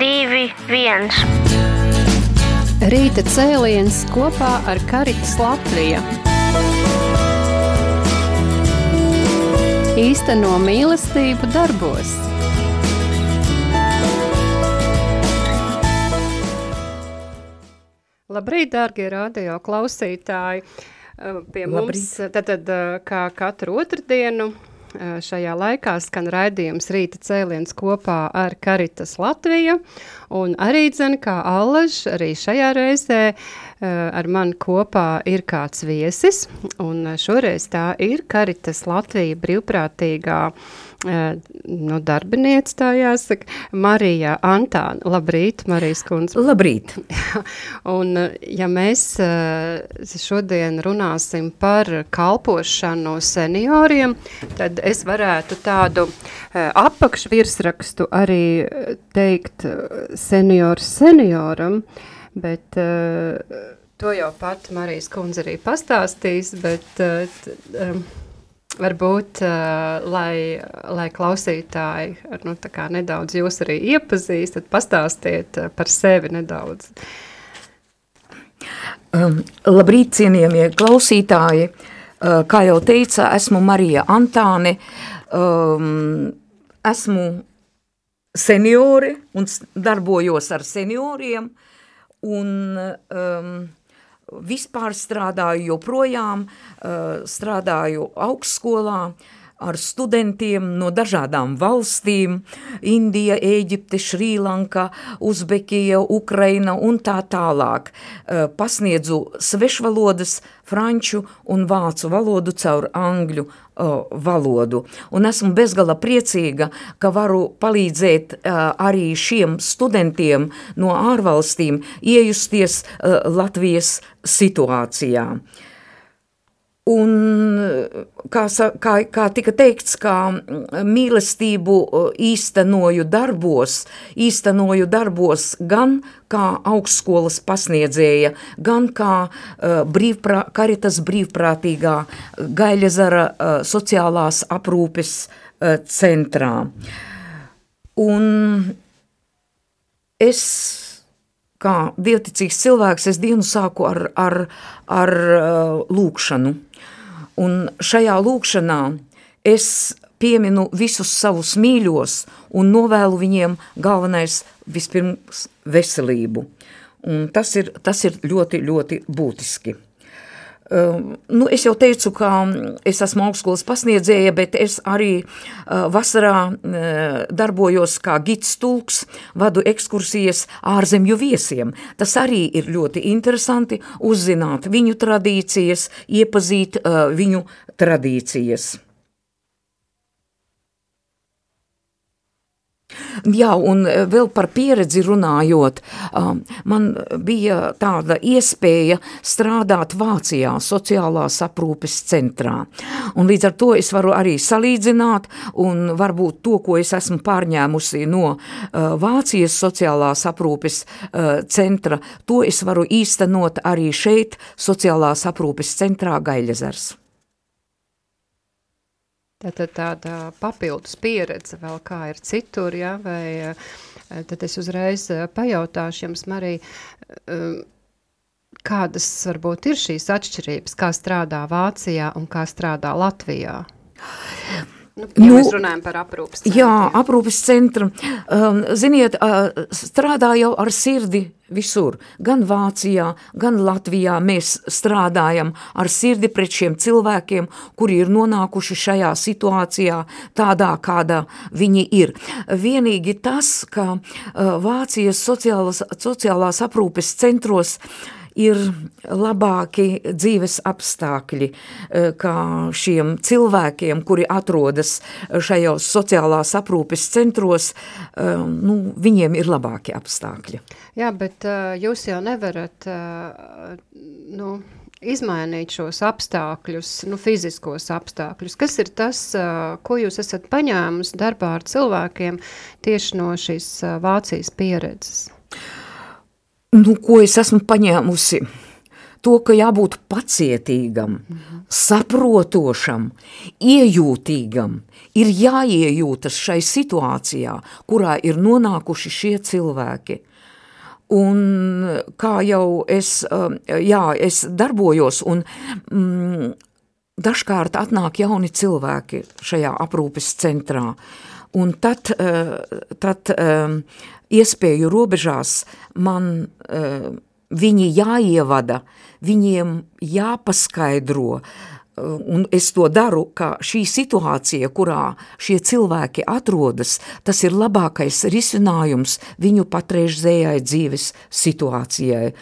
divi, viens. Rīta cēliens kopā ar Karitas Latviju. Īsteno mīlestību darbos. Labrīt, dārgie radio klausītāji! Pie Labrīt. mums tad, tad, kā katru otrdienu šajā laikā skan raidījums Rīta cēliens kopā ar Karitas Latviju, un arī, dzen, kā Allaž, arī šajā reizē ar mani kopā ir kāds viesis, un šoreiz tā ir Karitas Latvija brīvprātīgā nu, darbiniece, tā jāsaka, Marija Antāna. Labrīt, Marijas kundze. Labrīt! Un, ja mēs šodien runāsim par kalpošanu senioriem, tad es varētu tādu apakšvirsrakstu arī teikt seniors senioram, bet to jau pat Marijas kundze arī pastāstīs, bet varbūt, uh, lai, lai klausītāji nu, nedaudz jūs arī iepazīst, tad pastāstiet par sevi nedaudz. Um, labrīt, cienījamie klausītāji! Uh, kā jau teica, esmu Marija Antāne, um, esmu seniori un darbojos ar senioriem, un um, vispār strādāju joprojām, strādāju augstskolā, ar studentiem no dažādām valstīm – Indija, Ēģipte, Šrīlanka, Uzbekija, Ukraina un tā tālāk. Pasniedzu svešvalodas, franču un vācu valodu caur angļu valodu. Un esmu bezgala priecīga, ka varu palīdzēt arī šiem studentiem no ārvalstīm iejusties Latvijas situācijā. Un, kā, kā, kā tika teikts, kā mīlestību īstenoju darbos, īstenoju darbos gan kā augstskolas pasniedzēja, gan kā uh, brīvprā, karitas brīvprātīgā Gaļazara uh, sociālās aprūpes uh, centrā. Un es kā dievticīgs cilvēks, es dienu sāku ar, ar, ar uh, lūkšanu. Un šajā lūkšanā es pieminu visus savus mīļos un novēlu viņiem galvenais vispirms veselību. Un tas ir, tas ir ļoti, ļoti būtiski. Uh, nu, es jau teicu, ka es esmu augstskolas pasniedzēja, bet es arī uh, vasarā uh, darbojos kā gids tulks, vadu ekskursijas ārzemju viesiem. Tas arī ir ļoti interesanti uzzināt viņu tradīcijas, iepazīt uh, viņu tradīcijas. Jā, un e, vēl par pieredzi runājot, man bija tāda iespēja strādāt Vācijā sociālās aprūpes centrā. Un līdz ar to es varu arī salīdzināt un varbūt to, ko es esmu pārņēmusi no Vācijas sociālās aprūpes centra, to es varu īstenot arī šeit sociālās aprūpes centrā Gaļazars. Tātad tāda papildus pieredze vēl kā ir citur, ja, vai tad es uzreiz pajautāšu jums, Marija, kādas varbūt ir šīs atšķirības, kā strādā Vācijā un kā strādā Latvijā? Nu, ja nu, mēs runājam par aprūpes centru. Jā, aprūpes centru. Um, ziniet, uh, strādā jau ar sirdi visur. Gan Vācijā, gan Latvijā mēs strādājam ar sirdi pret šiem cilvēkiem, kuri ir nonākuši šajā situācijā tādā, kādā viņi ir. Vienīgi tas, ka uh, Vācijas sociālās, sociālās aprūpes centros uh, ir labāki dzīves apstākļi, eh, kā šiem cilvēkiem, kuri atrodas šajos sociālās aprūpes centros, eh, nu, viņiem ir labāki apstākļi. Jā, bet jūs jau nevarat, nu, izmainīt šos apstākļus, nu, fiziskos apstākļus. Kas ir tas, ko jūs esat paņēmusi darbā ar cilvēkiem tieši no šīs Vācijas pieredzes? Nu, ko es esmu paņēmusi. to, ka jābūt pacietīgam, -hmm. saprotošam, iejūtīgam, ir jāiejūtas šai situācijā, kurā ir nonākuši šie cilvēki. Un kā jau es, um, jā, es darbojos un mm, dažkārt atnāk jauni cilvēki šajā aprūpes centrā, un tad, uh, tad um, iespēju robežās man uh, viņi jāievada, viņiem jāpaskaidro, uh, un es to daru, ka šī situācija, kurā šie cilvēki atrodas, tas ir labākais risinājums viņu patreizējai dzīves situācijai,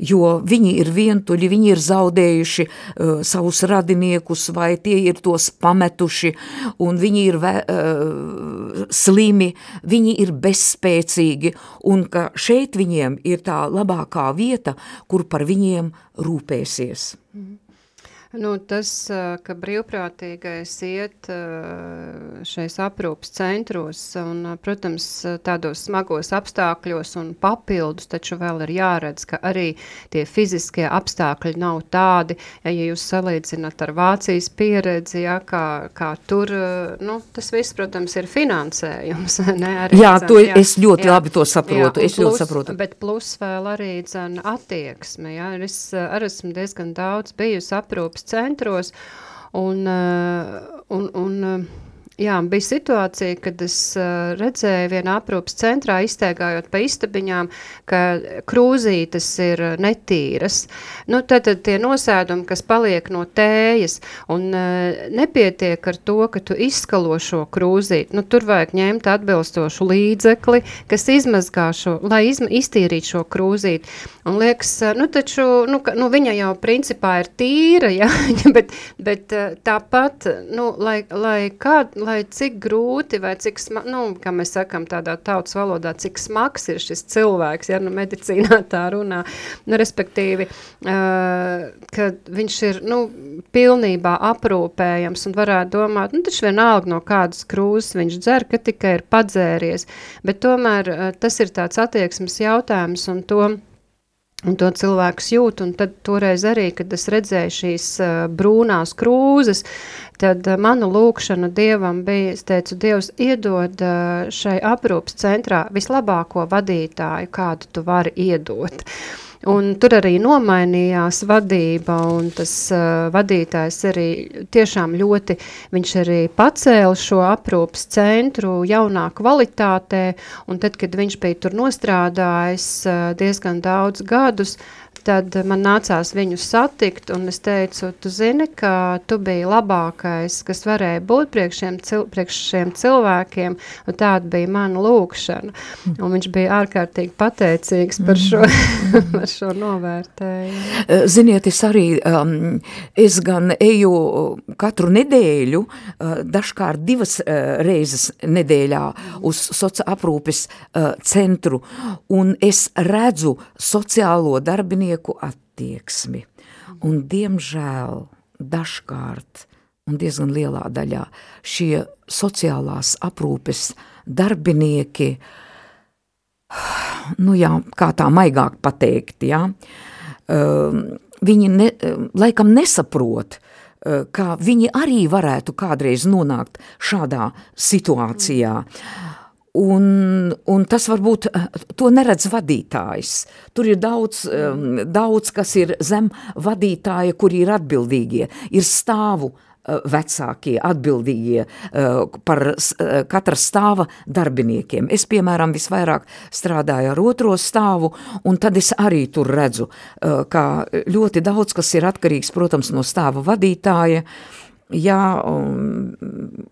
jo viņi ir vientuļi, viņi ir zaudējuši uh, savus radiniekus, vai tie ir tos pametuši, un viņi ir ve, uh, slimi, viņi ir bezspēcīgi, un ka šeit viņiem ir tā labākā vieta, kur par viņiem rūpēsies. Mm. Nu, tas, ka brīvprātīgais iet šais aprūpas centros un, protams, tādos smagos apstākļos un papildus, taču vēl ir jāredz, ka arī tie fiziskie apstākļi nav tādi, ja jūs salīdzināt ar Vācijas pieredzi, ja, kā, kā tur, nu, tas viss, protams, ir finansējums. Ne, arī, jā, to jā, es ļoti jā, labi to saprotu, jā, es plus, ļoti saprotu. Bet plus vēl arī, dzen, attieksme, ja, es arī esmu diezgan daudz bijusi aprūpas aprūpas centros. Un, eh, un, un, eh, jā, bija situācija, kad es uh, redzēju vienā aprūpas centrā, izteigājot pa istabiņām, ka krūzītes ir netīras. Nu, tad, tad tie nosēdumi, kas paliek no tējas, un uh, nepietiek ar to, ka tu izskalo šo krūzīti. Nu, tur vajag ņemt atbilstošu līdzekli, kas izmazgā šo, lai izma, iztīrītu šo krūzīti. Un liekas, nu, taču, nu, ka, nu, viņa jau principā ir tīra, ja, bet, bet tāpat, nu, lai, lai, kā, lai cik grūti vai cik, sma, nu, kā mēs sakam tādā tautas valodā, cik smags ir šis cilvēks, ja, nu, medicīnā tā runā, nu, respektīvi, uh, ka viņš ir, nu, pilnībā aprūpējams un varētu domāt, nu, taču vienalga no kādas krūzes viņš dzer, ka tikai ir padzēries, bet tomēr uh, tas ir tāds attieksmes jautājums un to, Un to cilvēks jūt, un tad toreiz arī, kad es redzēju šīs uh, brūnās krūzes, tad uh, mana lūkšana Dievam bija, es teicu, Dievs iedod uh, šai aprūpas centrā vislabāko vadītāju, kādu tu vari iedot. Uh, Un tur arī nomainījās vadība, un tas uh, vadītājs arī tiešām ļoti, viņš arī pacēla šo aprūpas centru jaunā kvalitātē, un tad, kad viņš bija tur nostrādājis uh, diezgan daudz gadus, tad man nācās viņu satikt, un es teicu, tu zini, ka tu biji labākais, kas varēja būt priekš šiem, cil priekš šiem cilvēkiem, un tāda bija mana lūkšana. Un viņš bija ārkārtīgi pateicīgs par šo, par šo novērtējumu. Eh, ziniet, es arī, um, es gan eju katru nedēļu, uh, dažkārt divas uh, reizes nedēļā uz soca aprūpes uh, centru, un es redzu sociālo darbinieku darbinieku attieksmi. Un, diemžēl, dažkārt un diezgan lielā daļā šie sociālās aprūpes darbinieki, nu jā, kā tā maigāk pateikt, jā, um, viņi ne, laikam nesaprot, uh, ka viņi arī varētu kādreiz nonākt šādā situācijā. Mm Un, un tas varbūt eh, to neredz vadītājs. Tur ir daudz, um, daudz, kas ir zem vadītāja, kuri ir atbildīgie. Ir stāvu uh, vecākie, atbildīgie uh, par uh, katra stāva darbiniekiem. Es, piemēram, visvairāk strādāju ar otro stāvu, un tad es arī tur redzu, ka ļoti daudz, kas ir atkarīgs, protams, no stāva vadītāja, jā, um,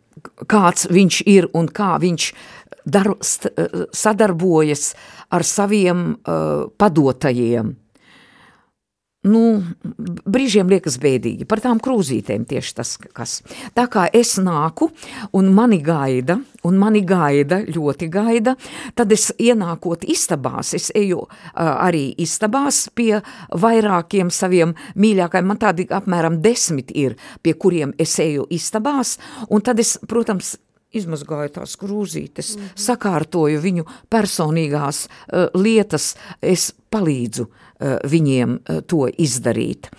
kāds viņš ir un kā viņš uh, dar, st, sadarbojas ar saviem uh, padotajiem. Nu, brīžiem liekas bēdīgi, par tām krūzītēm tieši tas, kas. Tā kā es nāku un mani gaida, un mani gaida, ļoti gaida, tad es ienākot istabās, es eju uh, arī istabās pie vairākiem saviem mīļākajiem, man tādi apmēram desmit ir, pie kuriem es eju istabās, un tad es, protams, izmazgāju tās krūzītes, mm -hmm. sakārtoju viņu personīgās uh, lietas, es palīdzu uh, viņiem uh, to izdarīt.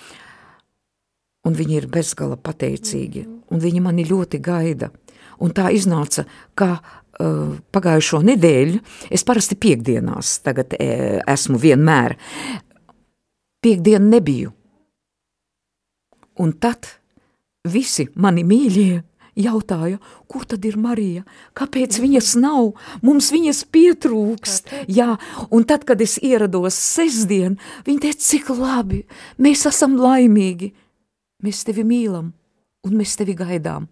Un viņi ir bezgala pateicīgi, mm -hmm. un viņi mani ļoti gaida. Un tā iznāca, ka uh, pagājušo nedēļu, es parasti piekdienās tagad e, esmu vienmēr, piekdienu nebiju. Un tad visi mani mīļie jautāja, kur tad ir Marija, kāpēc viņas nav, mums viņas pietrūkst, jā, un tad, kad es ierados sestdien, viņi teica, cik labi, mēs esam laimīgi, mēs tevi mīlam, un mēs tevi gaidām,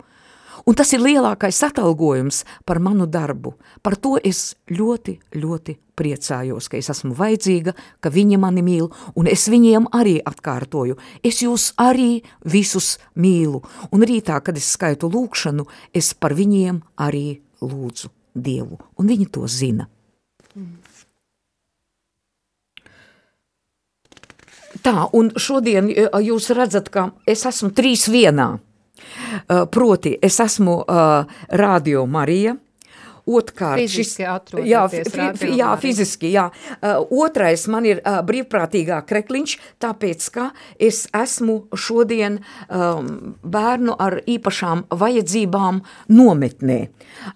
Un tas ir lielākais atalgojums par manu darbu. Par to es ļoti, ļoti priecājos, ka es esmu vajadzīga, ka viņi mani mīl, un es viņiem arī atkārtoju. Es jūs arī visus mīlu, un rītā, kad es skaitu lūkšanu, es par viņiem arī lūdzu Dievu, un viņi to zina. Tā, un šodien jūs redzat, ka es esmu trīs vienā. Proti, es esmu uh, Radio Marija, Otkārt, fiziski šis, jā, fi, jā, fiziski, jā. Uh, otrais man ir uh, brīvprātīgā krekliņš, tāpēc, ka es esmu šodien um, bērnu ar īpašām vajadzībām nometnē.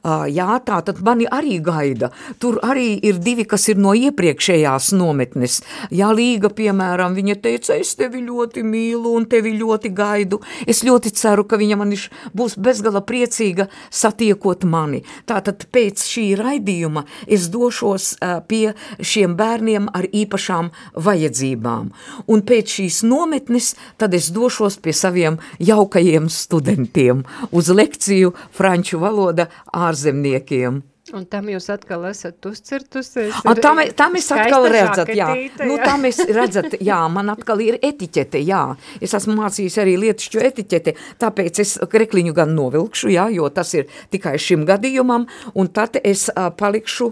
Uh, jā, tā tad mani arī gaida. Tur arī ir divi, kas ir no iepriekšējās nometnes. Jā, Līga, piemēram, viņa teica, es tevi ļoti mīlu un tevi ļoti gaidu. Es ļoti ceru, ka viņa man būs bezgala priecīga satiekot mani. Tātad pēc pēc šī raidījuma es došos pie šiem bērniem ar īpašām vajadzībām. Un pēc šīs nometnes tad es došos pie saviem jaukajiem studentiem uz lekciju franču valoda ārzemniekiem. Un tam jūs atkal esat uzcirtusies? A, tam, tam es atkal redzat, jā. jā. Nu, tam es redzat, jā, man atkal ir etiķete, jā. Es esmu mācījis arī lietišķu etiķete, tāpēc es krekliņu gan novilkšu, jā, jo tas ir tikai šim gadījumam, un tad es uh, palikšu,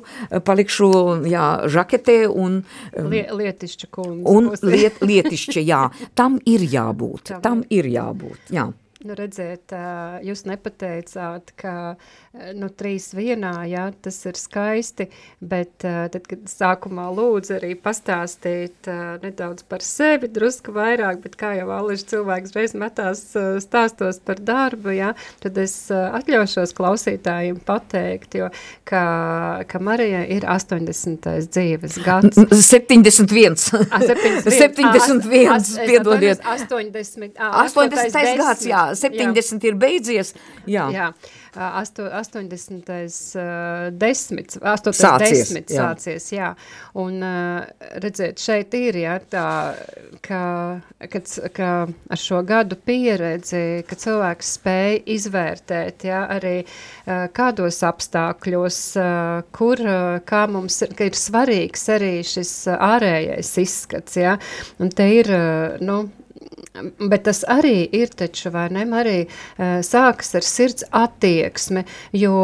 palikšu, jā, žaketē un... Um, Lie, lietišķa kundze. Un liet, lietišķa, jā. Tam ir jābūt, tam ir jābūt, jā. Nu, redzēt, jūs nepateicāt, ka nu, trīs vienā, jā, tas ir skaisti, bet tad, kad sākumā lūdzu arī pastāstīt nedaudz par sevi, drusku vairāk, bet kā jau Ališi cilvēks reiz metās stāstos par darbu, jā, tad es atļaušos klausītājiem pateikt, jo, ka, ka Marija ir 80. dzīves gads. 71. A, 71. 71, piedodiet. 80. 80. gads, jā, 70 jā. ir beidzies. Jā. jā. Asto, 80. Uh, desmit, 8. Sācies, desmit jā. sācies, jā. Un uh, redzēt, šeit ir, jā, tā, ka, kad, ka ar šo gadu pieredzi, ka cilvēks spēj izvērtēt, jā, arī uh, kādos apstākļos, uh, kur, uh, kā mums ir, ka ir svarīgs arī šis ārējais izskats, jā. Un te ir, uh, nu, Bet tas arī ir taču, vai ne, arī sākas ar sirds attieksmi, jo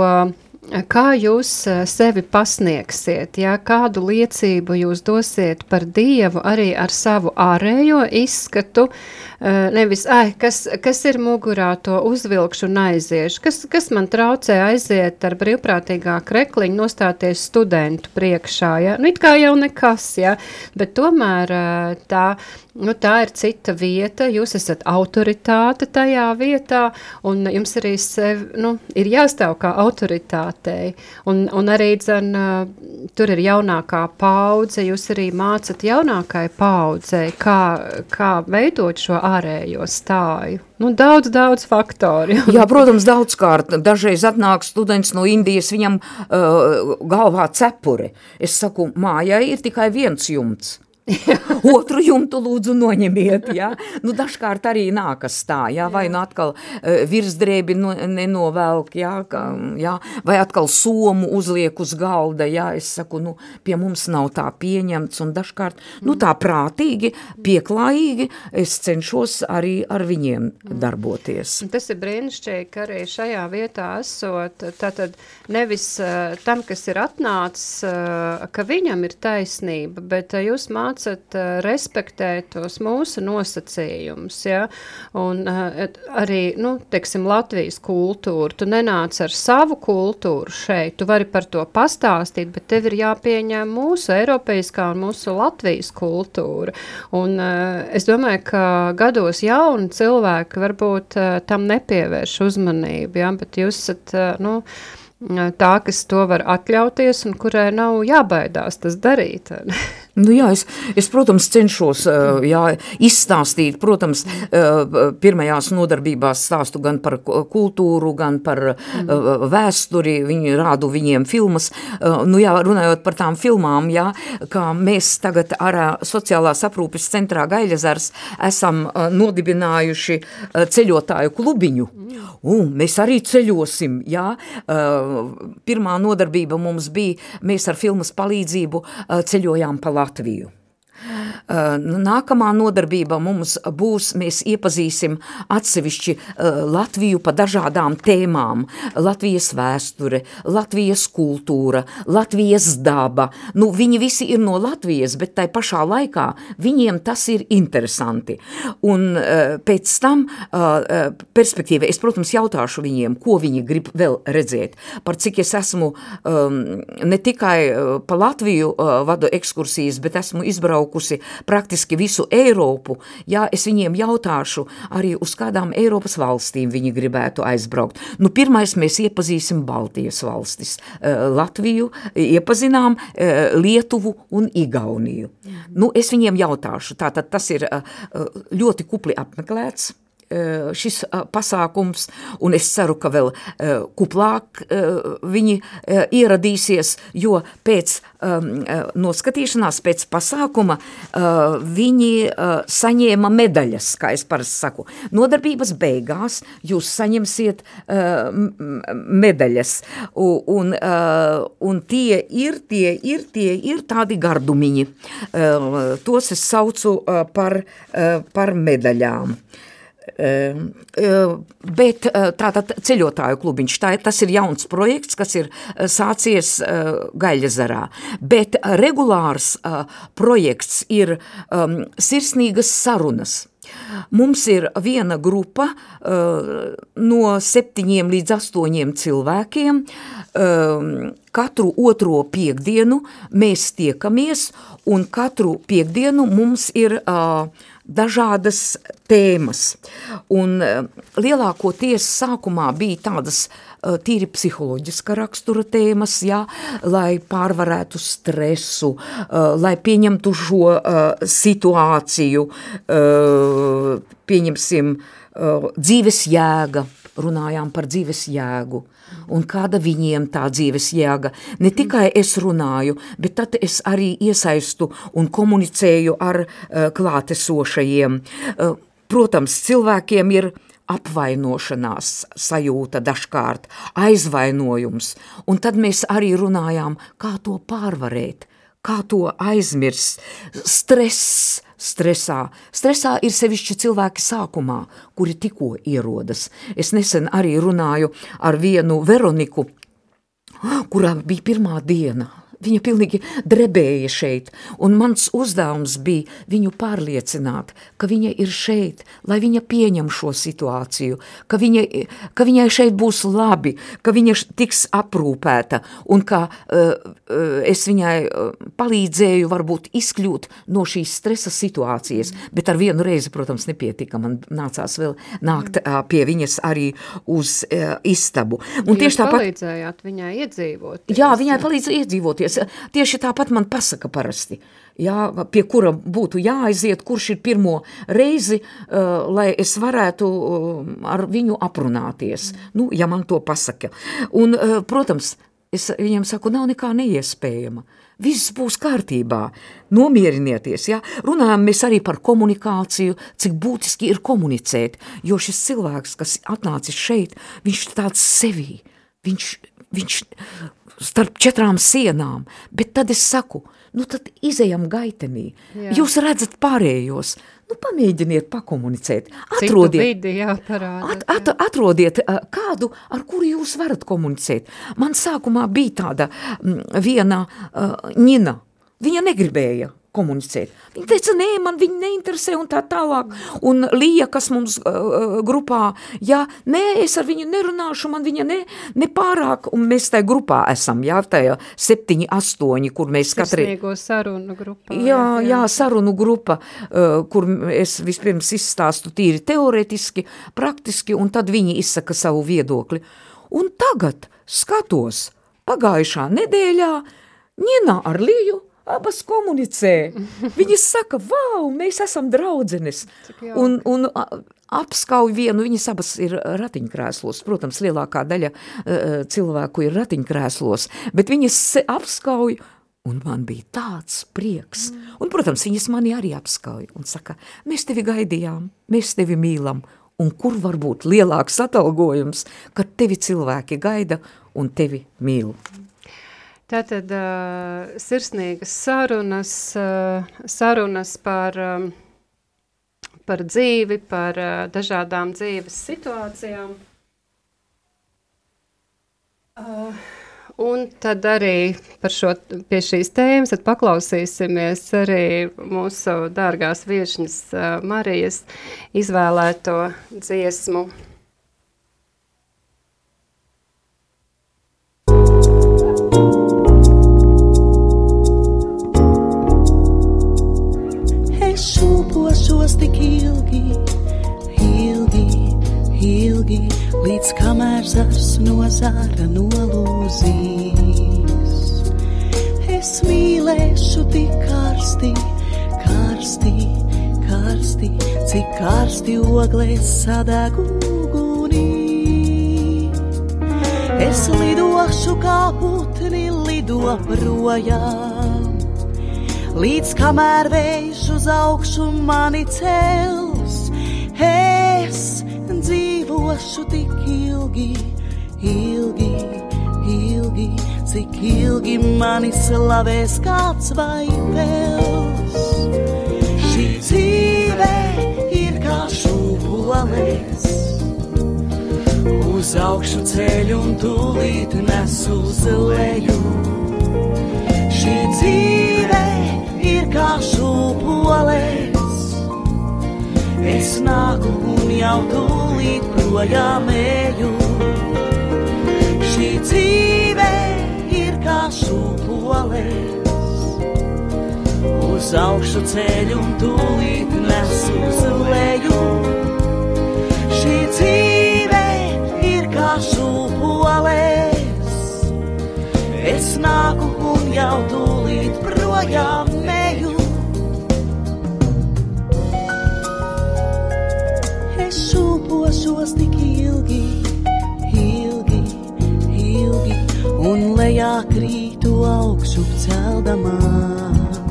kā jūs sevi pasniegsiet, ja, kādu liecību jūs dosiet par Dievu arī ar savu ārējo izskatu, nevis, ai, kas, kas ir mugurā, to uzvilkšu un aiziešu, kas, kas man traucē aiziet ar brīvprātīgā krekliņu nostāties studentu priekšā, ja, nu it kā jau nekas, ja, bet tomēr tā nu, tā ir cita vieta, jūs esat autoritāte tajā vietā, un jums arī sev, nu, ir jāstāv kā autoritātei, un, un arī, dzen, tur ir jaunākā paudze, jūs arī mācat jaunākai paudzei, kā, kā veidot šo ārējo stāju. Nu, daudz, daudz faktori. Jā, protams, daudzkārt. Dažreiz atnāk students no Indijas, viņam uh, galvā cepure. Es saku, mājai ir tikai viens jumts. Otru jumtu lūdzu noņemiet, ja? Nu, dažkārt arī nākas tā, ja? vai nu atkal uh, virsdrēbi no, nenovelk, ja? Ka, ja? vai atkal somu uzliek uz galda, ja? Es saku, nu, pie mums nav tā pieņemts, un dažkārt, nu, tā prātīgi, pieklājīgi, es cenšos arī ar viņiem darboties. Tas ir brīnišķīgi, ka arī šajā vietā esot, tātad nevis uh, tam, kas ir atnācis, uh, ka viņam ir taisnība, bet uh, jūs mācāt uh, respektēt tos mūsu nosacījumus, ja, un uh, arī, nu, teiksim, Latvijas kultūru. Tu nenāc ar savu kultūru šeit, tu vari par to pastāstīt, bet tev ir jāpieņem mūsu eiropeiskā un mūsu Latvijas kultūra. Un uh, es domāju, ka gados jauni cilvēki varbūt uh, tam nepievērš uzmanību, ja, bet jūs esat, uh, nu, tā, kas to var atļauties un kurai nav jābaidās tas darīt. Nu jā, es, es, protams, cenšos jā, izstāstīt, protams, pirmajās nodarbībās stāstu gan par kultūru, gan par vēsturi, viņi rādu viņiem filmas. Nu jā, runājot par tām filmām, jā, kā mēs tagad ar sociālās aprūpes centrā Gaļazars esam nodibinājuši ceļotāju klubiņu. Un mēs arī ceļosim, jā. Pirmā nodarbība mums bija, mēs ar filmas palīdzību ceļojām pa Latviju. Latviju. Uh, nu, nākamā nodarbība mums būs, mēs iepazīsim atsevišķi uh, Latviju pa dažādām tēmām. Latvijas vēsture, Latvijas kultūra, Latvijas daba. Nu, viņi visi ir no Latvijas, bet tai pašā laikā viņiem tas ir interesanti. Un uh, pēc tam perspektīva, es, protams, jautāšu viņiem, ko viņi grib vēl redzēt. Par cik es esmu um, ne tikai pa Latviju vadu ekskursijas, bet esmu izbraukusi praktiski visu Eiropu, jā, es viņiem jautāšu arī uz kādām Eiropas valstīm viņi gribētu aizbraukt. Nu, pirmais mēs iepazīsim Baltijas valstis, eh, Latviju, iepazinām eh, Lietuvu un Igauniju. Nu, es viņiem jautāšu, tātad tas ir eh, ļoti kupli apmeklēts, šis eh, pasākums, un es ceru, ka vēl eh, kuplāk viņi ieradīsies, jo pēc noskatīšanās, pēc pasākuma viņi saņēma medaļas, kā es parasti saku. Nodarbības beigās jūs saņemsiet medaļas, un, un tie ir, tie ir, tie ir tādi gardumiņi. Tos es saucu par, par medaļām. Ehm, bet eh, tātad ceļotāju klubiņš, tā, tas ir jauns projekts, kas ir eh, sācies eh, Gaļazarā, bet regulārs projekts ir um, sirsnīgas sarunas. Mums ir viena grupa uh, no septiņiem līdz astoņiem cilvēkiem. Uh, katru otro piekdienu mēs tiekamies, un katru piekdienu mums ir uh, dažādas tēmas. Un eh, lielākoties sākumā bija tādas uh, tīri psiholoģiska rakstura tēmas, jā, lai pārvarētu stresu, uh, lai pieņemtu šo uh, situāciju, pieņemsim dzīves jēga, runājām par dzīves jēgu un kāda viņiem tā dzīves jēga. Ne tikai es runāju, bet tad es arī iesaistu un komunicēju ar uh, klātesošajiem. Uh, protams, cilvēkiem ir apvainošanās sajūta dažkārt, aizvainojums, un tad mēs arī runājām, kā to pārvarēt, kā to aizmirst, stress, stresā. Stresā ir sevišķi cilvēki sākumā, kuri tikko ierodas. Es nesen arī runāju ar vienu Veroniku, kurā bija pirmā diena Viņa pilnīgi drebēja šeit, un mans uzdevums bija viņu pārliecināt, ka viņa ir šeit, lai viņa pieņem šo situāciju, ka, viņa, ka viņai šeit būs labi, ka viņa tiks aprūpēta, un ka uh, es viņai uh, palīdzēju varbūt izkļūt no šīs stresa situācijas, bet ar vienu reizi, protams, nepietika, man nācās vēl nākt uh, pie viņas arī uz uh, istabu. Un Jūs tieši tāpat... palīdzējāt viņai iedzīvot. Jā, viņai palīdzēja iedzīvoties, darboties. Tieši tāpat man pasaka parasti, jā, pie kura būtu jāaiziet, kurš ir pirmo reizi, uh, lai es varētu uh, ar viņu aprunāties, nu, ja man to pasaka. Un, uh, protams, es viņam saku, nav nekā neiespējama. Viss būs kārtībā, nomierinieties, ja? runājam arī par komunikāciju, cik būtiski ir komunicēt, jo šis cilvēks, kas atnācis šeit, viņš tāds sevī, viņš, viņš starp četrām sienām, bet tad es saku, nu tad izejam gaitenī, Jā. jūs redzat pārējos, nu pamēģiniet pakomunicēt, atrodiet, vidi, jā, parāda, at, at, atrodiet kādu, ar kuru jūs varat komunicēt. Man sākumā bija tāda m, viena uh, ņina, viņa negribēja komunicēt. Viņa teica, nē, man viņa neinteresē un tā tālāk. Un Lija, kas mums uh, grupā, jā, nē, es ar viņu nerunāšu, man viņa ne, ne pārāk, un mēs tajā grupā esam, jā, tajā septiņi, astoņi, kur mēs katrai... Sirsnīgo sarunu grupā. Jā, jā, jā, sarunu grupa, uh, kur es vispirms izstāstu tīri teoretiski, praktiski, un tad viņi izsaka savu viedokli. Un tagad skatos, pagājušā nedēļā Nina ar Liju abas komunicē. Viņas saka, wow, mēs esam draudzenes. Un, un apskauj vienu, viņas abas ir ratiņkrēslos. Protams, lielākā daļa uh, cilvēku ir ratiņkrēslos, bet viņas apskauj Un man bija tāds prieks. Mm. Un, protams, viņas mani arī apskauja un saka, mēs tevi gaidījām, mēs tevi mīlam. Un kur var būt lielāks atalgojums, kad tevi cilvēki gaida un tevi mīl? Tātad uh, sirsnīgas sarunas, uh, sarunas par, um, par dzīvi, par uh, dažādām dzīves situācijām. Uh, un tad arī par šo, pie šīs tēmas paklausīsimies arī mūsu dārgās viešņas uh, Marijas izvēlēto dziesmu. Līdz kamēr zars no zara nolūzīs. Es mīlēšu tik karsti, karsti, karsti, cik karsti oglēs sadegūgunī. Es lidošu kā putni lido projām līdz kamēr vējš uz augšu mani cels, dzīvošu tik ilgi, ilgi, ilgi, cik ilgi mani slavēs kāds vai pels. Šī dzīve ir kā šūpoles, uz augšu ceļu un tūlīt nes uz leju. Šī dzīve ir kā šūpoles. Es nāku un jau tūlīt projām eju. Šī dzīve ir kā šūpoles. Uz augšu ceļu un tūlīt nes uz leju. Šī dzīve ir kā šūpoles. Es nāku un jau tūlīt projām šūpošos tik ilgi, ilgi, ilgi, un lejā krītu augšu celdamās.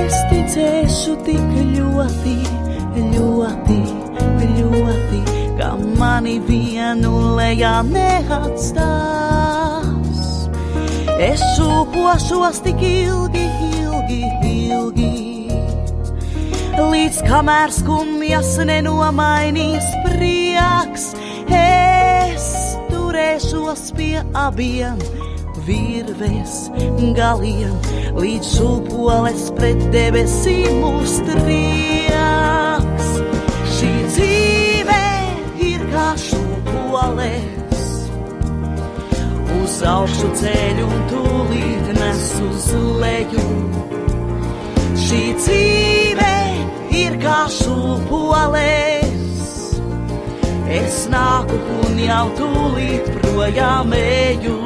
Es ticēšu tik ļoti, ļoti, ļoti, ka mani vienu lejā neatstās. Es šūpošos tik ilgi, ilgi, ilgi līdz kamēr skumjas nenomainīs prieks, es turēšos pie abiem virves galiem, līdz šūpoles pret debesīm uztrieks. Šī dzīve ir kā šūpoles, uz augšu ceļu un tūlīt nes uz leju. Šī dzīve kā šūpoles. Es nāku un jau tūlīt projām eju.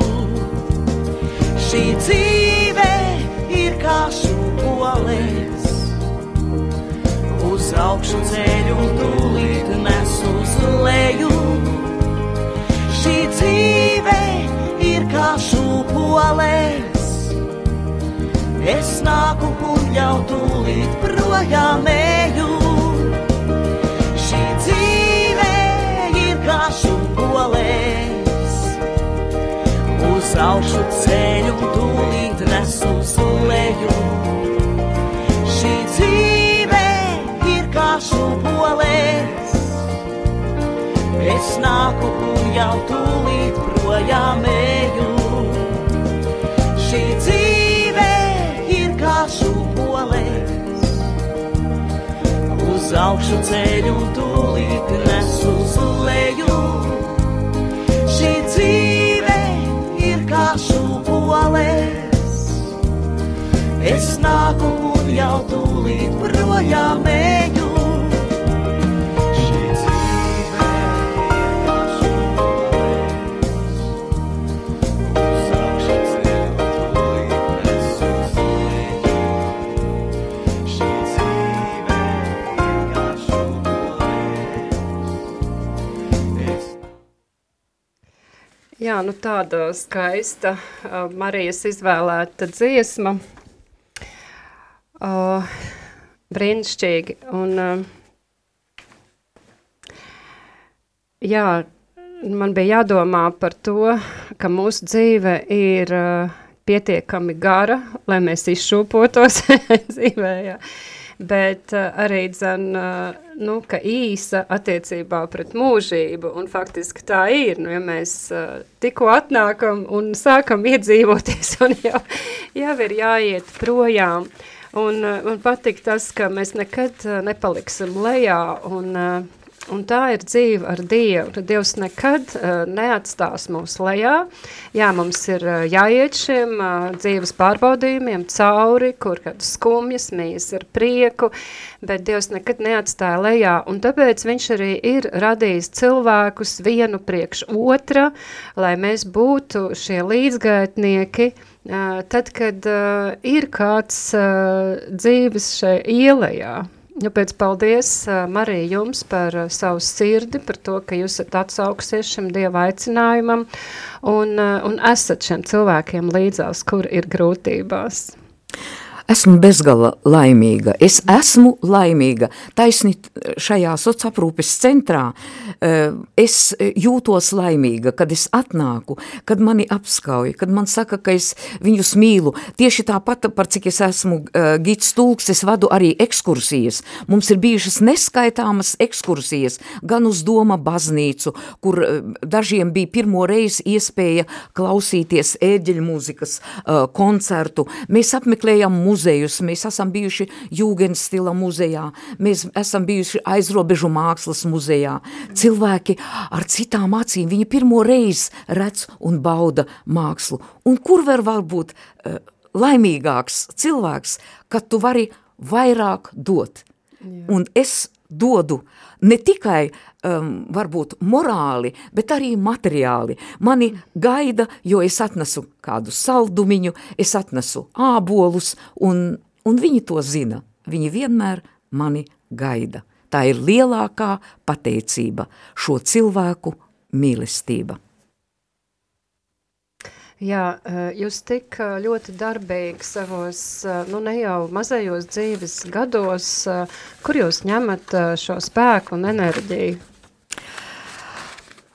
Šī dzīve ir kā šūpoles. Uz augšu ceļu un tūlīt nes uz leju. Šī dzīve ir kā šūpoles. Es nāku un jau tūlīt projām eju. solēs. Uz augšu ceļu tūlīt nes uz leju. Šī dzīve ir kā šūpolēs. Es nāku un jau tūlīt projām eju. Šī dzīve ir kā šūpolēs. Uz augšu ceļu tūlīt nes. Dzīve ir kā šūpoles, es nāku un jau tūlīt projām Jā, nu tāda skaista uh, Marijas izvēlēta dziesma. Uh, brīnišķīgi. Un, uh, jā, man bija jādomā par to, ka mūsu dzīve ir uh, pietiekami gara, lai mēs izšūpotos dzīvē. Jā. Bet uh, arī dzen, uh, nu, ka īsa attiecībā pret mūžību, un faktiski tā ir, nu, ja mēs uh, tikko atnākam un sākam iedzīvoties, un jau, jau ir jāiet projām, un man patīk tas, ka mēs nekad nepaliksim lejā, un uh, Un tā ir dzīve ar Dievu. Dievs nekad uh, neatstās mūs lejā. Jā, mums ir uh, jāiet šiem uh, dzīves pārbaudījumiem cauri, kur kādas skumjas, mīs ar prieku, bet Dievs nekad neatstāja lejā. Un tāpēc viņš arī ir radījis cilvēkus vienu priekš otra, lai mēs būtu šie līdzgaitnieki, uh, tad, kad uh, ir kāds uh, dzīves šai ielējā. Jāpēc paldies, Marija, jums par savu sirdi, par to, ka jūs esat atsauksies šim Dieva aicinājumam un, un esat šiem cilvēkiem līdzās, kur ir grūtībās. Esmu bezgala laimīga. Es esmu laimīga. Taisni šajā sociāprūpes centrā eh, es jūtos laimīga, kad es atnāku, kad mani apskauja, kad man saka, ka es viņus mīlu. Tieši tāpat, par cik es esmu gids tulks, es vadu arī ekskursijas. Mums ir bijušas neskaitāmas ekskursijas, gan uz Doma baznīcu, kur dažiem bija pirmo reizi iespēja klausīties ēģeļu mūzikas koncertu. Mēs apmeklējam muzeju muzejus, mēs esam bijuši Jūgens stila muzejā, mēs esam bijuši aizrobežu mākslas muzejā. Cilvēki ar citām acīm, viņi pirmo reizi redz un bauda mākslu. Un kur var būt uh, laimīgāks cilvēks, kad tu vari vairāk dot? Jā. Un es dodu ne tikai um, varbūt morāli, bet arī materiāli. Mani gaida, jo es atnesu kādu saldumiņu, es atnesu ābolus, un, un viņi to zina. Viņi vienmēr mani gaida. Tā ir lielākā pateicība, šo cilvēku mīlestība. Jā, eh, jūs tik eh, ļoti darbīgi savos, eh, nu ne jau mazajos dzīves gados, kur jūs ņemat šo spēku un enerģiju?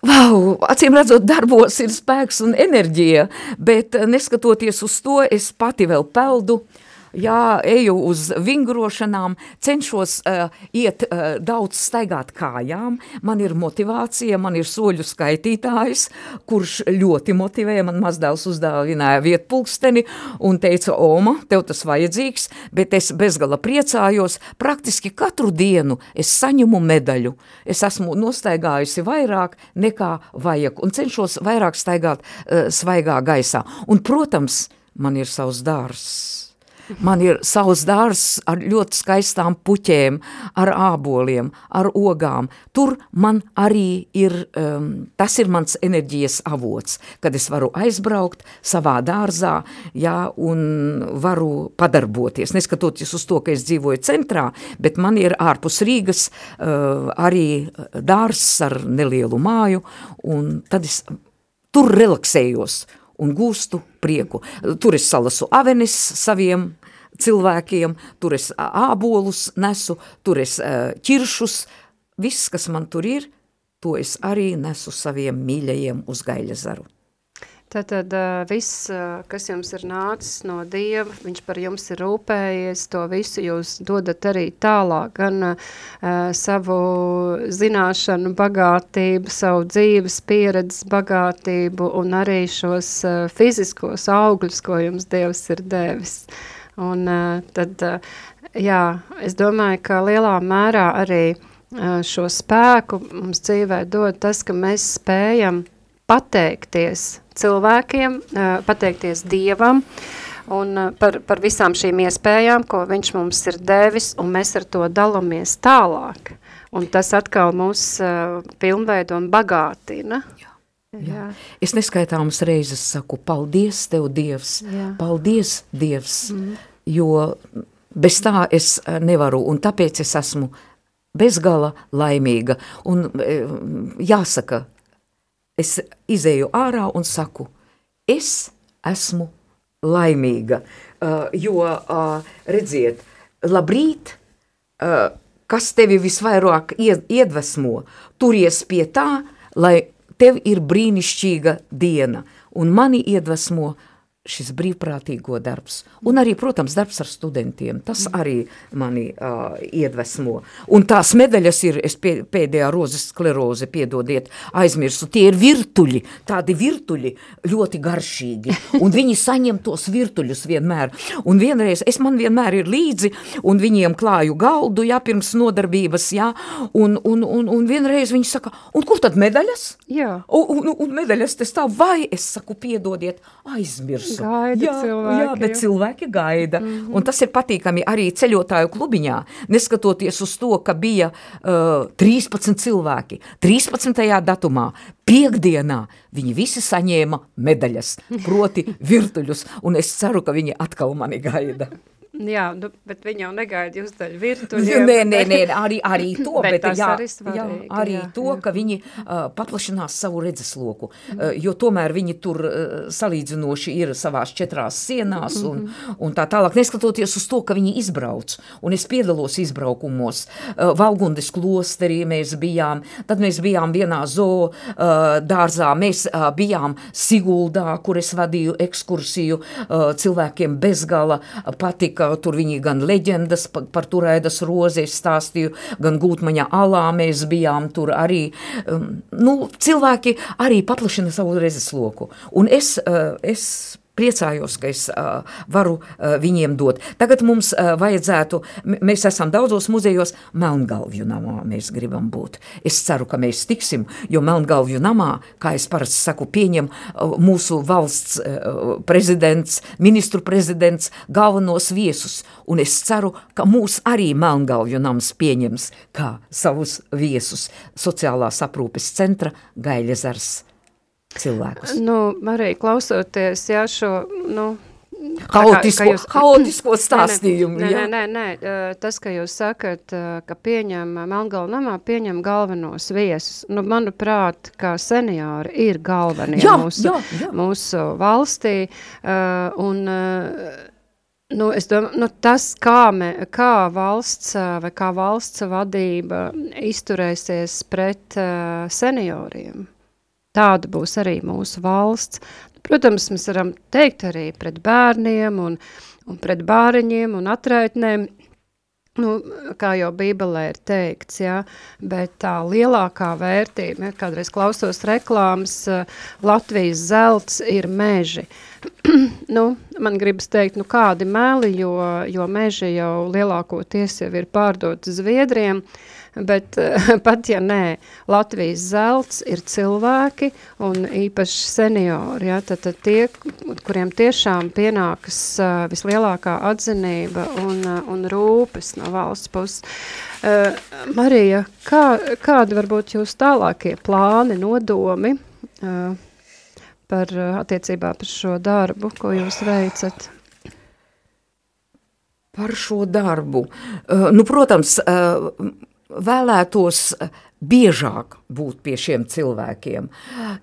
Wow, acīm redzot, darbos ir spēks un enerģija, bet neskatoties uz to, es pati vēl peldu uh, jā, eju uz vingrošanām, cenšos uh, iet uh, daudz staigāt kājām, man ir motivācija, man ir soļu skaitītājs, kurš ļoti motivē, man mazdēls uzdāvināja vietu pulksteni un teica, Oma, tev tas vajadzīgs, bet es bezgala priecājos, praktiski katru dienu es saņemu medaļu, es esmu nostaigājusi vairāk nekā vajag un cenšos vairāk staigāt uh, svaigā gaisā. Un, protams, man ir savs dārs Man ir savs dārs ar ļoti skaistām puķēm, ar āboliem, ar ogām. Tur man arī ir, um, tas ir mans enerģijas avots, kad es varu aizbraukt savā dārzā, jā, un varu padarboties. Neskatoties uz to, ka es dzīvoju centrā, bet man ir ārpus Rīgas uh, arī dārs ar nelielu māju, un tad es tur relaksējos un gūstu prieku. Tur es salasu avenis saviem cilvēkiem, tur es ābolus nesu, tur es ķiršus, viss, kas man tur ir, to es arī nesu saviem mīļajiem uz gaļa zaru. Tātad viss, kas jums ir nācis no Dieva, viņš par jums ir rūpējies, to visu jūs dodat arī tālāk, gan uh, savu zināšanu bagātību, savu dzīves pieredzes bagātību un arī šos uh, fiziskos augļus, ko jums Dievs ir devis. Un uh, tad Jā, es domāju, ka lielā mērā arī šo spēku mums dzīvē dod tas, ka mēs spējam pateikties cilvēkiem, pateikties Dievam, un par, par visām šīm iespējām, ko viņš mums ir devis, un mēs ar to dalamies tālāk. Un tas atkal mūs uh, pilnveido un bagātina. Jā. Jā. Es neskaitāmas reizes saku, paldies tev, Dievs, Jā. paldies, Dievs, mm. jo bez tā es nevaru, un tāpēc es esmu bezgala laimīga. Un jāsaka, es izēju ārā un saku, es esmu laimīga, uh, jo, uh, redziet, labrīt, uh, kas tevi visvairāk iedvesmo, turies pie tā, lai tev ir brīnišķīga diena, un mani iedvesmo šis brīvprātīgo darbs. Un arī, protams, darbs ar studentiem. Tas arī mani uh, iedvesmo. Un tās medaļas ir, es pie, pēdējā rozes skleroze, piedodiet, aizmirsu, tie ir virtuļi, tādi virtuļi ļoti garšīgi. Un viņi saņem tos virtuļus vienmēr. Un vienreiz, es man vienmēr ir līdzi, un viņiem klāju galdu, jā, pirms nodarbības, jā, un, un, un, un vienreiz viņi saka, un kur tad medaļas? Jā. Un, un, un medaļas te stāv, vai es saku, piedodiet, aizmirsu visu. Gaida jā, cilvēki. Jā, bet cilvēki gaida. Mm -hmm. Un tas ir patīkami arī ceļotāju klubiņā, neskatoties uz to, ka bija uh, 13 cilvēki. 13. datumā, piekdienā, viņi visi saņēma medaļas, proti virtuļus, un es ceru, ka viņi atkal mani gaida. Jā, nu, bet viņi jau negaida jūs daļu virtuļiem. Nē, nē, nē, arī, arī to, bet, bet jā, arī, svarīgi, jā, arī jā, to, jā. ka viņi uh, paplašinās savu redzesloku, mm. uh, jo tomēr viņi tur uh, salīdzinoši ir savās četrās sienās un, mm -hmm. un tā tālāk, neskatoties uz to, ka viņi izbrauc, un es piedalos izbraukumos, uh, Valgundes klosterī mēs bijām, tad mēs bijām vienā zoo uh, dārzā, mēs uh, bijām Siguldā, kur es vadīju ekskursiju uh, cilvēkiem bezgala, patika ka tur viņi gan leģendas par, par turēdas rozes stāstīju, gan gūtmaņa alā mēs bijām tur arī. Um, nu, cilvēki arī paplašina savu rezesloku. Un es, uh, es priecājos, ka es uh, varu uh, viņiem dot. Tagad mums uh, vajadzētu, mēs esam daudzos muzejos, Melngalvju namā mēs gribam būt. Es ceru, ka mēs tiksim, jo Melngalvju namā, kā es parasti saku, pieņem uh, mūsu valsts uh, prezidents, ministru prezidents, galvenos viesus, un es ceru, ka mūs arī Melngalvju nams pieņems kā savus viesus sociālās aprūpes centra Gaļezars cilvēkus. Nu, arī klausoties, jā, šo, nu, Haotisko, jūs, haotisko stāstījumu. Nē, nē, nē, nē, tas, ka jūs sakat, ka pieņem Melngalva namā, pieņem galvenos viesus. Nu, manuprāt, kā seniori ir galvenie jā, mūsu, jā, jā. mūsu valstī. Un, Nu, es domāju, nu, tas, kā, me, kā valsts vai kā valsts vadība izturēsies pret uh, senioriem, Tāda būs arī mūsu valsts. Protams, mēs varam teikt arī pret bērniem un, un pret bāriņiem un atraitnēm, Nu, kā jau Bībelē ir teikts, ja, bet tā lielākā vērtība, ja, kādreiz klausos reklāmas, Latvijas zelts ir meži. nu, man gribas teikt, nu kādi meli, jo, jo meži jau lielākoties jau ir pārdoti Zviedriem, uh, bet eh, pat ja nē, Latvijas zelts ir cilvēki un īpaši seniori, ja, tad, tad tie, kuriem tiešām pienākas uh, vislielākā atzinība un, uh, un rūpes no valsts puses. Marija, kā, kādi varbūt jūs tālākie plāni, nodomi par attiecībā par šo darbu, ko jūs veicat? Par šo darbu. Nu, protams, vēlētos eh, biežāk būt pie šiem cilvēkiem.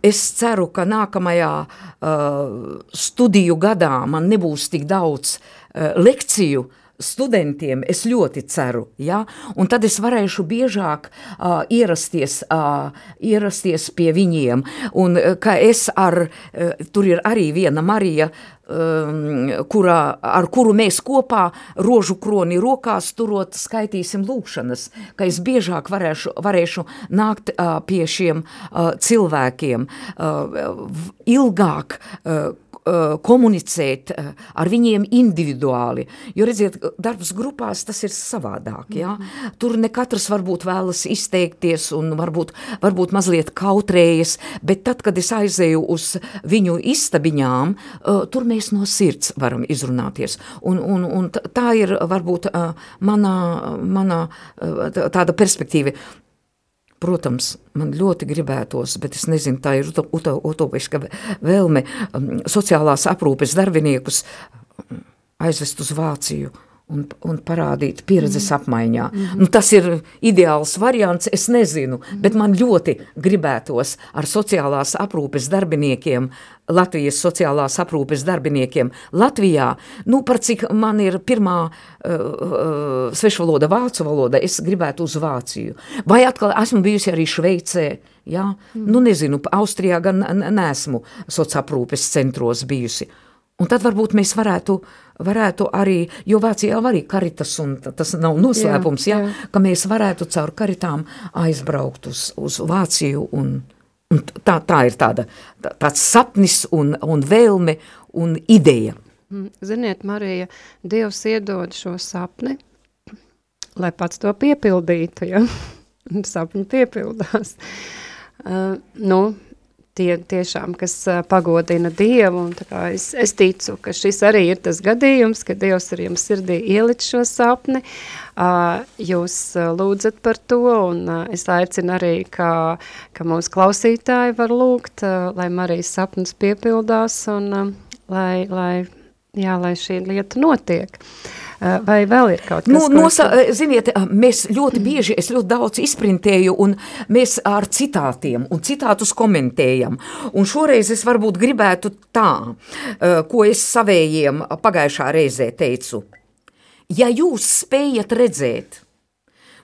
Es ceru, ka nākamajā uh, studiju gadā man nebūs tik daudz uh, lekciju, studentiem es ļoti ceru, ja? un tad es varēšu biežāk uh, ierasties, uh, ierasties pie viņiem, un uh, es ar, uh, tur ir arī viena Marija, um, kurā, ar kuru mēs kopā rožu kroni rokās turot skaitīsim lūkšanas, ka es biežāk varēšu, varēšu nākt uh, pie šiem uh, cilvēkiem uh, ilgāk, uh, komunicēt uh, ar viņiem individuāli. Jo, redziet, darbs grupās tas ir savādāk, jā? Mm. Tur ne katrs varbūt vēlas izteikties un varbūt, varbūt mazliet kautrējas, bet tad, kad es aizēju uz viņu istabiņām, uh, tur mēs no sirds varam izrunāties. Un, un, un tā ir varbūt manā, manā uh, tāda perspektīva. Protams, man ļoti gribētos, bet es nezinu, tā ir utopiska vēlme um, sociālās aprūpes darbiniekus um, aizvest uz Vāciju un, un parādīt pieredzes mm. apmaiņā. Mm -hmm. nu, tas ir ideāls variants, es nezinu, mm bet man ļoti gribētos ar sociālās aprūpes darbiniekiem, Latvijas sociālās aprūpes darbiniekiem Latvijā, nu, par cik man ir pirmā uh, uh, svešvaloda vācu valoda, es gribētu uz Vāciju. Vai atkal esmu bijusi arī Šveicē, jā, mm. nu nezinu, Austrijā gan nesmu sociāprūpes centros bijusi. Un tad varbūt mēs varētu, varētu arī, jo Vācijā arī karitas, un tas nav noslēpums, jā, jā. Jā, ka mēs varētu caur karitām aizbraukt uz, uz Vāciju, un, un tā, tā ir tāda, tāds sapnis un, un vēlme un ideja. Mm, ziniet, Marija, Dievs iedod šo sapni, lai pats to piepildītu, ja? sapņi piepildās. Uh, nu, tie tiešām, kas pagodina Dievu, un tā kā es, es ticu, ka šis arī ir tas gadījums, ka Dievs ar jums sirdī ielic šo sapni, jūs lūdzat par to, un es aicinu arī, ka, ka mūsu klausītāji var lūgt, lai Marijas sapnis piepildās, un lai, lai, jā, lai šī lieta notiek. Eh, vai vēl ir kaut kas? Nu, nosa. Ziniet, eh, mēs ļoti bieži, es ļoti daudz izprintēju un mēs ar citātiem un citātus komentējam. Un šoreiz es varbūt gribētu tā, eh, ko es savējiem pagājušā reizē teicu. Ja jūs spējat redzēt,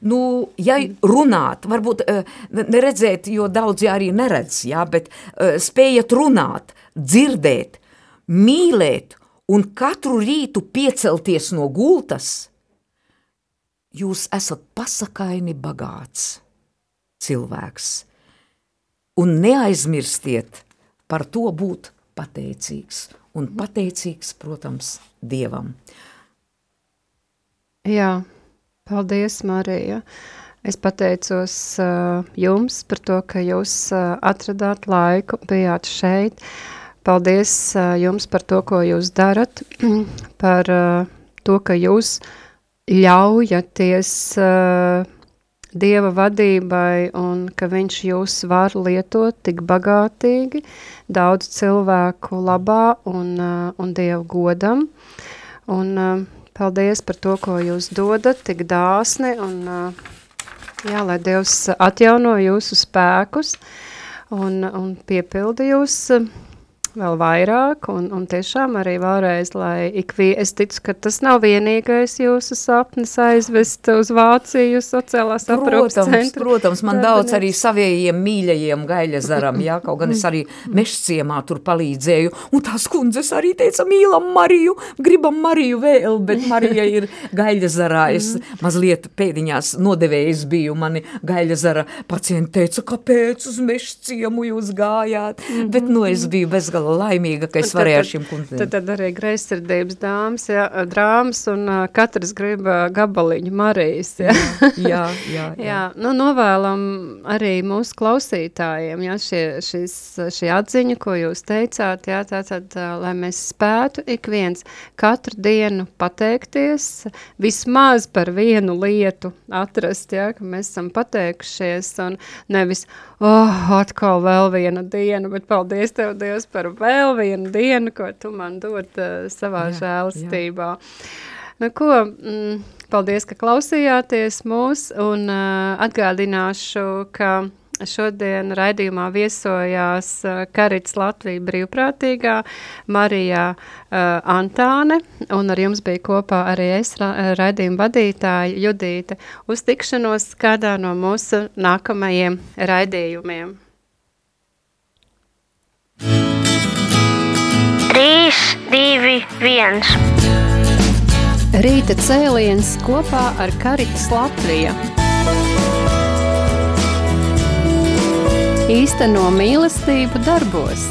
nu, ja runāt, varbūt neredzēt, jo daudzi arī neredz, jā, bet spējat runāt, dzirdēt, mīlēt un katru rītu piecelties no gultas, jūs esat pasakaini bagāts cilvēks. Un neaizmirstiet par to būt pateicīgs. Un pateicīgs, protams, Dievam. Jā, paldies, Marija. Es pateicos uh, jums par to, ka jūs uh, atradāt laiku, bijāt šeit. Uh, Paldies jums par to, ko jūs darat, par to, ka jūs ļaujaties Dieva vadībai un ka viņš jūs var lietot tik bagātīgi daudz cilvēku labā un, un Dieva godam. Un paldies par to, ko jūs dodat, tik dāsni un jā, lai Dievs atjauno jūsu spēkus un, un piepildi jūs vēl vairāk, un, un tiešām arī vēlreiz, lai ik vien, es ticu, ka tas nav vienīgais jūsu sapnis aizvest uz Vāciju sociālās aprūpas centru. Protams, man Tāda daudz arī savējiem mīļajiem gaļazaram, jā, kaut gan es arī mešciemā tur palīdzēju, un tās kundzes arī teica, mīlam Mariju, gribam Mariju vēl, bet Marija ir gaļazarā, es mhm. mazliet pēdiņās nodevējis biju, mani gaļazara pacienti teica, kāpēc uz mešciemu jūs gājāt, bet nu es mhm. biju bezgalīgi laimīga, ka es tad, varēju ar šīm kundzēm. Tad, tad arī greizsirdības dāmas, jā, drāmas un uh, katrs grib uh, gabaliņu Marijas. Jā, jā, jā. jā, jā. jā nu novēlam arī mūsu klausītājiem, jā, šie, šis, šī atziņa, ko jūs teicāt, jā, tātad, uh, lai mēs spētu ik viens katru dienu pateikties, vismaz par vienu lietu atrast, jā, ka mēs esam pateikušies un nevis, oh, atkal vēl viena diena, bet paldies Tev, Dievs, par vēl vienu dienu, ko Tu man dod uh, savā jā, žēlastībā. Jā. Nu, ko, mm, paldies, ka klausījāties mūs, un uh, atgādināšu, ka Šodien raidījumā viesojās uh, Karits Latvija brīvprātīgā Marija uh, Antāne, un ar jums bija kopā arī es, ra raidījuma vadītāja Judīte, uz tikšanos kādā no mūsu nākamajiem raidījumiem. 3, 2, 1. Rīta cēliens kopā ar Karitas Latviju. Īsteno mīlestību darbos.